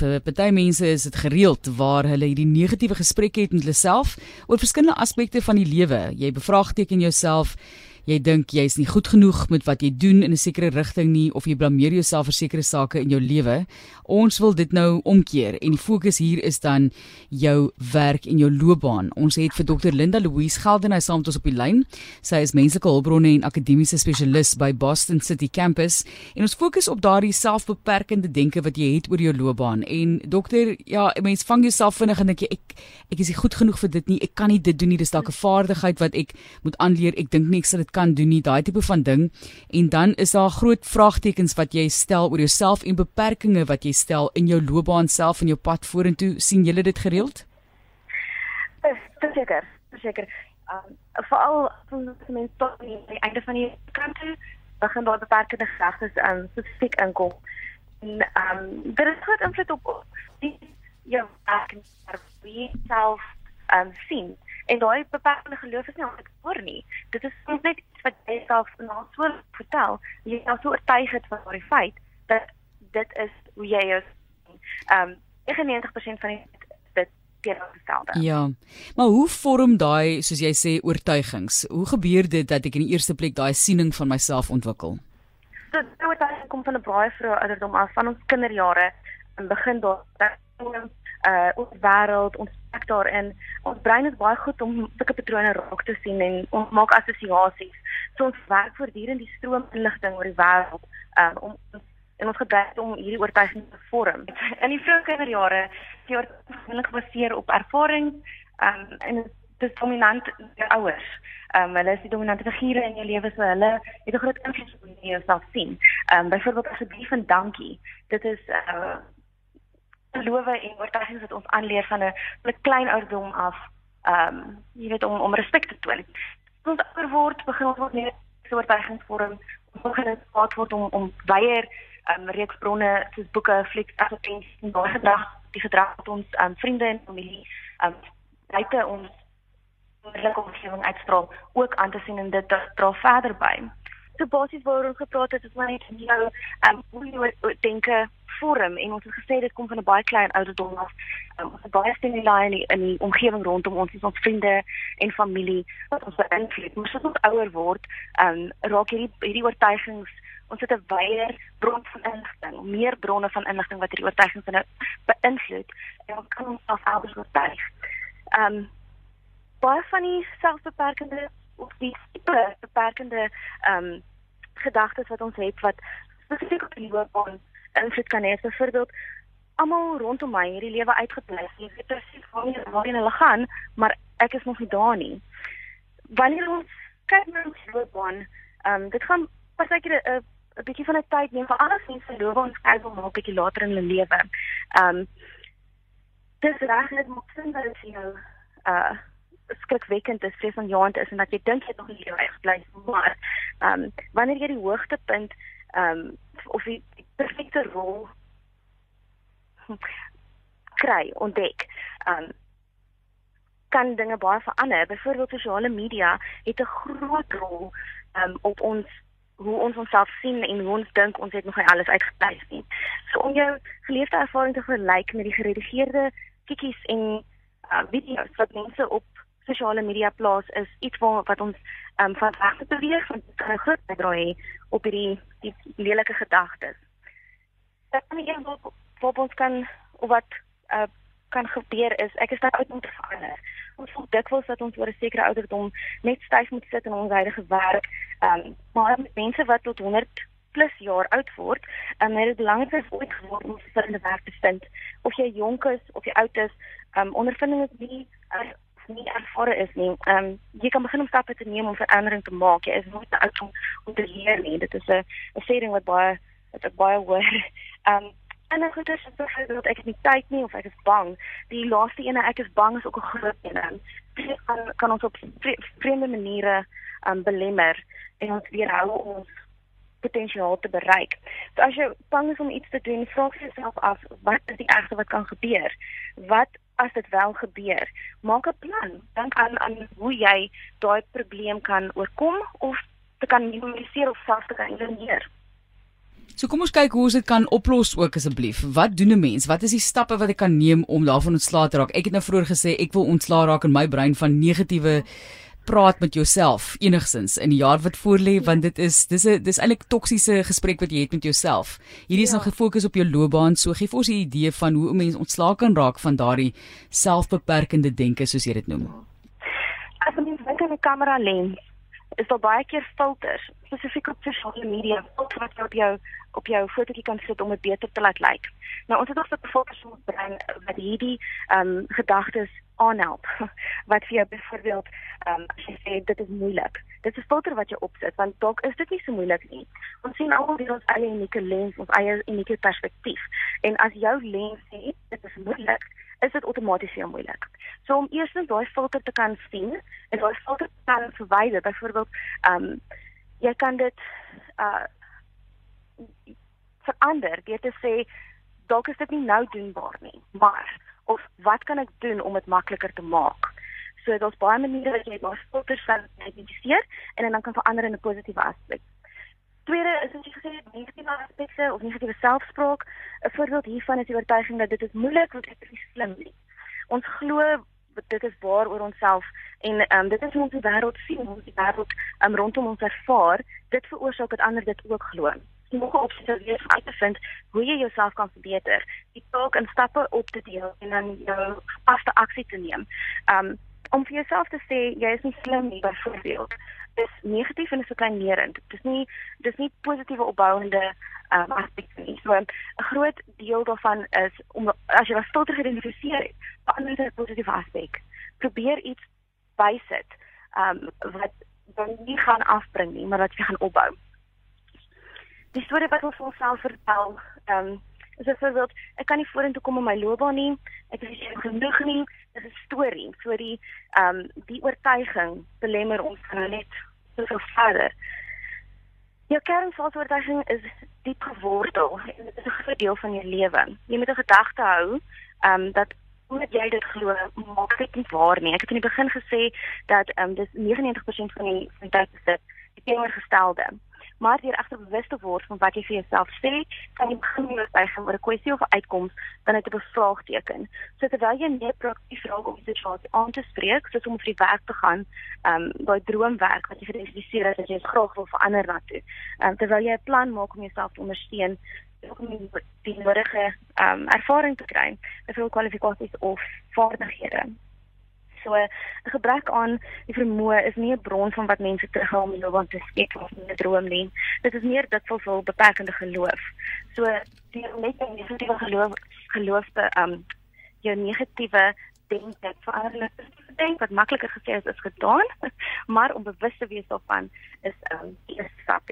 vir party mense is dit gereeld waar hulle hierdie negatiewe gesprekke het met hulle self oor verskillende aspekte van die lewe. Jy bevraagteken jouself jy dink jy's nie goed genoeg met wat jy doen in 'n sekere rigting nie of jy blameer jouself vir sekere sake in jou lewe. Ons wil dit nou omkeer en die fokus hier is dan jou werk en jou loopbaan. Ons het vir Dr Linda Louise Geldenhuys saam met ons op die lyn. Sy is menslike hulpbronne en akademiese spesialis by Boston City Campus en ons fokus op daardie selfbeperkende denke wat jy het oor jou loopbaan. En dokter, ja, mense vang jouself vinnig en dink jy ek ek is nie goed genoeg vir dit nie. Ek kan nie dit doen nie. Dis dalk 'n vaardigheid wat ek moet aanleer. Ek dink nie ek sal dit kan doen nie, daai tipe van ding. En dan is daar groot vraagtekens wat jy stel oor jouself en beperkings wat jy stel in jou loopbaan self en jou pad vorentoe. sien julle dit gereeld? Verseker, verseker. Um veral as mense tot die einde van die kant toe begin daar beperkende gedagtes um spesifiek inkom. En um dit is groot invloed op die jou werk en wie self um sien en daai beperkende geloof is nie altyd voor nie. Dit is soms net wat jy self na so vertel, jy is so oortuig het van daai feit dat dit is hoe jy is. Ehm um, 99% van die dit teenoorgestelde. Ja. Maar hoe vorm daai soos jy sê oortuigings? Hoe gebeur dit dat ek in die eerste plek daai siening van myself ontwikkel? Dit so, kom van 'n baie vroeë ouderdom af van ons kinderjare en begin daar uh ons wêreld, ons ek daarin. Ons brein is baie goed om sulke patrone raak te sien en ons maak assosiasies. So ons werk voortdurend die stroom inligting oor die wêreld um, om en ons gebruik om hierdie oortuiging te vorm. In die vroeë kinderjare die oortuiging gebaseer op ervaring um, en dit is dominant die ouers. Ehm um, hulle is die dominante figure in jou lewe so hulle het 'n groot invloed op hoe jy jouself sien. Ehm um, byvoorbeeld asseblief en dankie. Dit is uh, gelowe en oortuigings wat ons aanleer van 'n klein ouderdom af. Ehm um, jy weet om om respek te toon. As ons ouer word, begin ons word meer oortuigings vorm. Ons begin dit kwaad word om om weier ehm um, reeks bronne soos boeke, flieks, advertensies en daai gedrag, die gedrag wat ons ehm um, vriende en familie ehm um, buite ons onmiddellike omgewing uitstraal ook aan te sien en dit dra verder by. So basies waaroor ons gepraat het is maar net jou ehm um, hoe jy denke vorm en ons het gesê dit kom van 'n baie klein ouderdom af. Um, ons het baie stimule in die, in die omgewing rondom ons, ons vriende en familie wat ons beïnvloed. Maar as ons ouer word, um, raak hierdie hierdie oortuigings ons het 'n wyeer bron van inligting, meer bronne van inligting wat hierdie oortuigings beïnvloed en ons kan ons self elders oortuig. Ehm um, baie van die selfbeperkende of die tipe beperkende ehm um, gedagtes wat ons het wat spesifiek op die loopbaan invloed kan hê. Byvoorbeeld almal rondom my hierdie lewe uitgeplei. Ek weet presies waarheen waarheen hulle gaan, maar ek is nog nie daar nie. Wanneer ons kyk na ons loopbaan, ehm dit gaan partykeer 'n 'n bietjie van 'n tyd neem vir alles mense loop ons kyk om maak bietjie later in hulle lewe. Ehm dis reg net moet sien dat dit jou uh skrikwekkend is, sê van jaant is en dat jy dink jy nog nie lewe uitgeplei maar ehm um, wanneer jy die hoogtepunt ehm um, of die perfekte rol kry ontdek. Um kan dinge baie verander. Byvoorbeeld sosiale media het 'n groot rol um op ons hoe ons onsself sien en hoe ons dink ons het nog nie alles uitgepleis nie. So om jou geleefde ervaring te vergelyk met die geredigeerde kikkies en uh video's wat mense op sosiale media plaas is iets wat wat ons um van weg te beweeg van 'n groot bydrae hê op hierdie die lelike gedagtes dat nie een wat wat ons kan of wat uh, kan gebeur is ek is nou oud om te verander. Ons voel dikwels dat ons oor 'n sekere ouderdom net styf moet sit in ons huidige werk. Ehm um, maar mense wat tot 100 plus jaar oud word, um, dit is belangrik om ooit geword om verskillende werk te vind. Of jy jonk is of jy oud is, um, ondervinding is nie uh, nie ervare is nie. Ehm um, jy kan begin om stappe te neem om verandering te maak. Jy is nooit te oud om, om te leer nie. Dit is 'n 'n sê ding wat baie wat ek baie hoor. Ehm um, en ek het gesê dat ek nie tyd nie of ek is bang. Die laaste ene ek is bang is ook 'n groot een. Dit kan kan ons op vreemde maniere ehm um, belemmer en ons weerhou om ons potensiaal te bereik. So as jy bang is om iets te doen, vra jouself af wat is die ergste wat kan gebeur? Wat as dit wel gebeur? Maak 'n plan. Dink aan aan hoe jy daai probleem kan oorkom of te kan minimaliseer of selfs te kan elimineer. So kom ons kyk hoe ons dit kan oplos ook asseblief. Wat doen 'n mens? Wat is die stappe wat ek kan neem om daarvan ontslae te raak? Ek het nou vroeër gesê ek wil ontslae raak in my brein van negatiewe praat met jouself enigsins in die jaar wat voorlê want dit is dis 'n dis eintlik toksiese gesprek wat jy het met jouself. Hierdie is ja. nog gefokus op jou loopbaan. So gee vir ons 'n idee van hoe 'n mens ontslae kan raak van daardie selfbeperkende denke soos jy dit noem. As 'n mens kyk in 'n kamera lens, is daar baie keer filters, spesifiek op sosiale media, filters wat jy op jou op jou fotootjie kan sit om dit beter te laat lyk. Nou ons het ook so 'n filter in ons brein wat hierdie ehm um, gedagtes aanhelp wat vir jou byvoorbeeld ehm um, as jy sê dit is moeilik. Dit is 'n filter wat jy opsit want dalk is dit nie so moeilik nie. Ons sien almal deur ons eie unieke lens, ons eie unieke perspektief. En as jou lens sê dit is moeilik, is dit outomaties jou moeilik. So om eers net daai filter te kan sien en daai filter te kan verwyder, byvoorbeeld ehm um, jy kan dit uh verander deur te sê dalk is dit nie nou doenbaar nie, maar of wat kan ek doen om dit makliker te maak? So daar's baie maniere wat jy daai filters kan identifiseer en dan kan verander in 'n positiewe aspek. Tweede is as jy gesê het negatiewe aspekte of negatiewe selfspraak. 'n Voorbeeld hiervan is die oortuiging dat dit is moeilik want ek is nie slim nie. Ons glo dit is waar oor onsself en ehm um, dit is hoe ons die wêreld sien, hoe die wêreld um, rondom ons ervaar. Dit veroorsaak dat ander dit ook glo jy moet opsit om weer uit te vind hoe jy jouself kan verbeter. Die taak in stappe op te deel en dan jou gepaste aksie te neem. Um om vir jouself te sê jy is nie slim nie byvoorbeeld. Dis negatief en is verkleinerend. Dis nie dis nie positiewe opbouende um aspekte nie. So 'n groot deel daarvan is om as jy wat filter geïdentifiseer het, verander dit positiewe aspek. Probeer iets bysit um wat dan nie gaan afbring nie, maar wat jy gaan opbou die storie wat ons onsself vertel, ehm um, is byvoorbeeld ek kan nie vorentoe kom in my loopbaan nie, ek is nie genoeg nie, dis 'n storie. So die ehm um, die oortuiging belemmer ons nou net soveel verder. Jou kernvasoortuiging is diep gewortel en dit is 'n groot deel van jou lewe. Jy moet 'n gedagte hou um, dat omdat jy dit glo, maak dit nie waar nie. Ek het in die begin gesê dat um, dis 99% van die van die tyd is dit die teenoorgestelde maar deur egter bewus te word van wat jy vir jouself sê, kan jy begin eie oor 'n kwessie of 'n uitkoms dan net 'n bevraagteken. So terwyl jy meer proaktief raak om die situasie aan te spreek, soos om vir die werk te gaan, ehm um, daai droomwerk wat jy geïdentifiseer het dat jy graag wil verander na toe. Ehm um, terwyl jy 'n plan maak om jouself te ondersteun om die nodige ehm um, ervaring te kry, byvoorbeeld kwalifikasies of vaardighede. So 'n gebrek aan die vermoë is nie 'n bron van wat mense terughou om loopbaan te skep of 'n droom nie. Dit is meer dit voel so beperkende geloof. So die net 'n negatiewe geloof geloofde um jou negatiewe denke verander dink wat makliker gesê is is gedaan, maar om bewus te wees daarvan is um die eerste stap.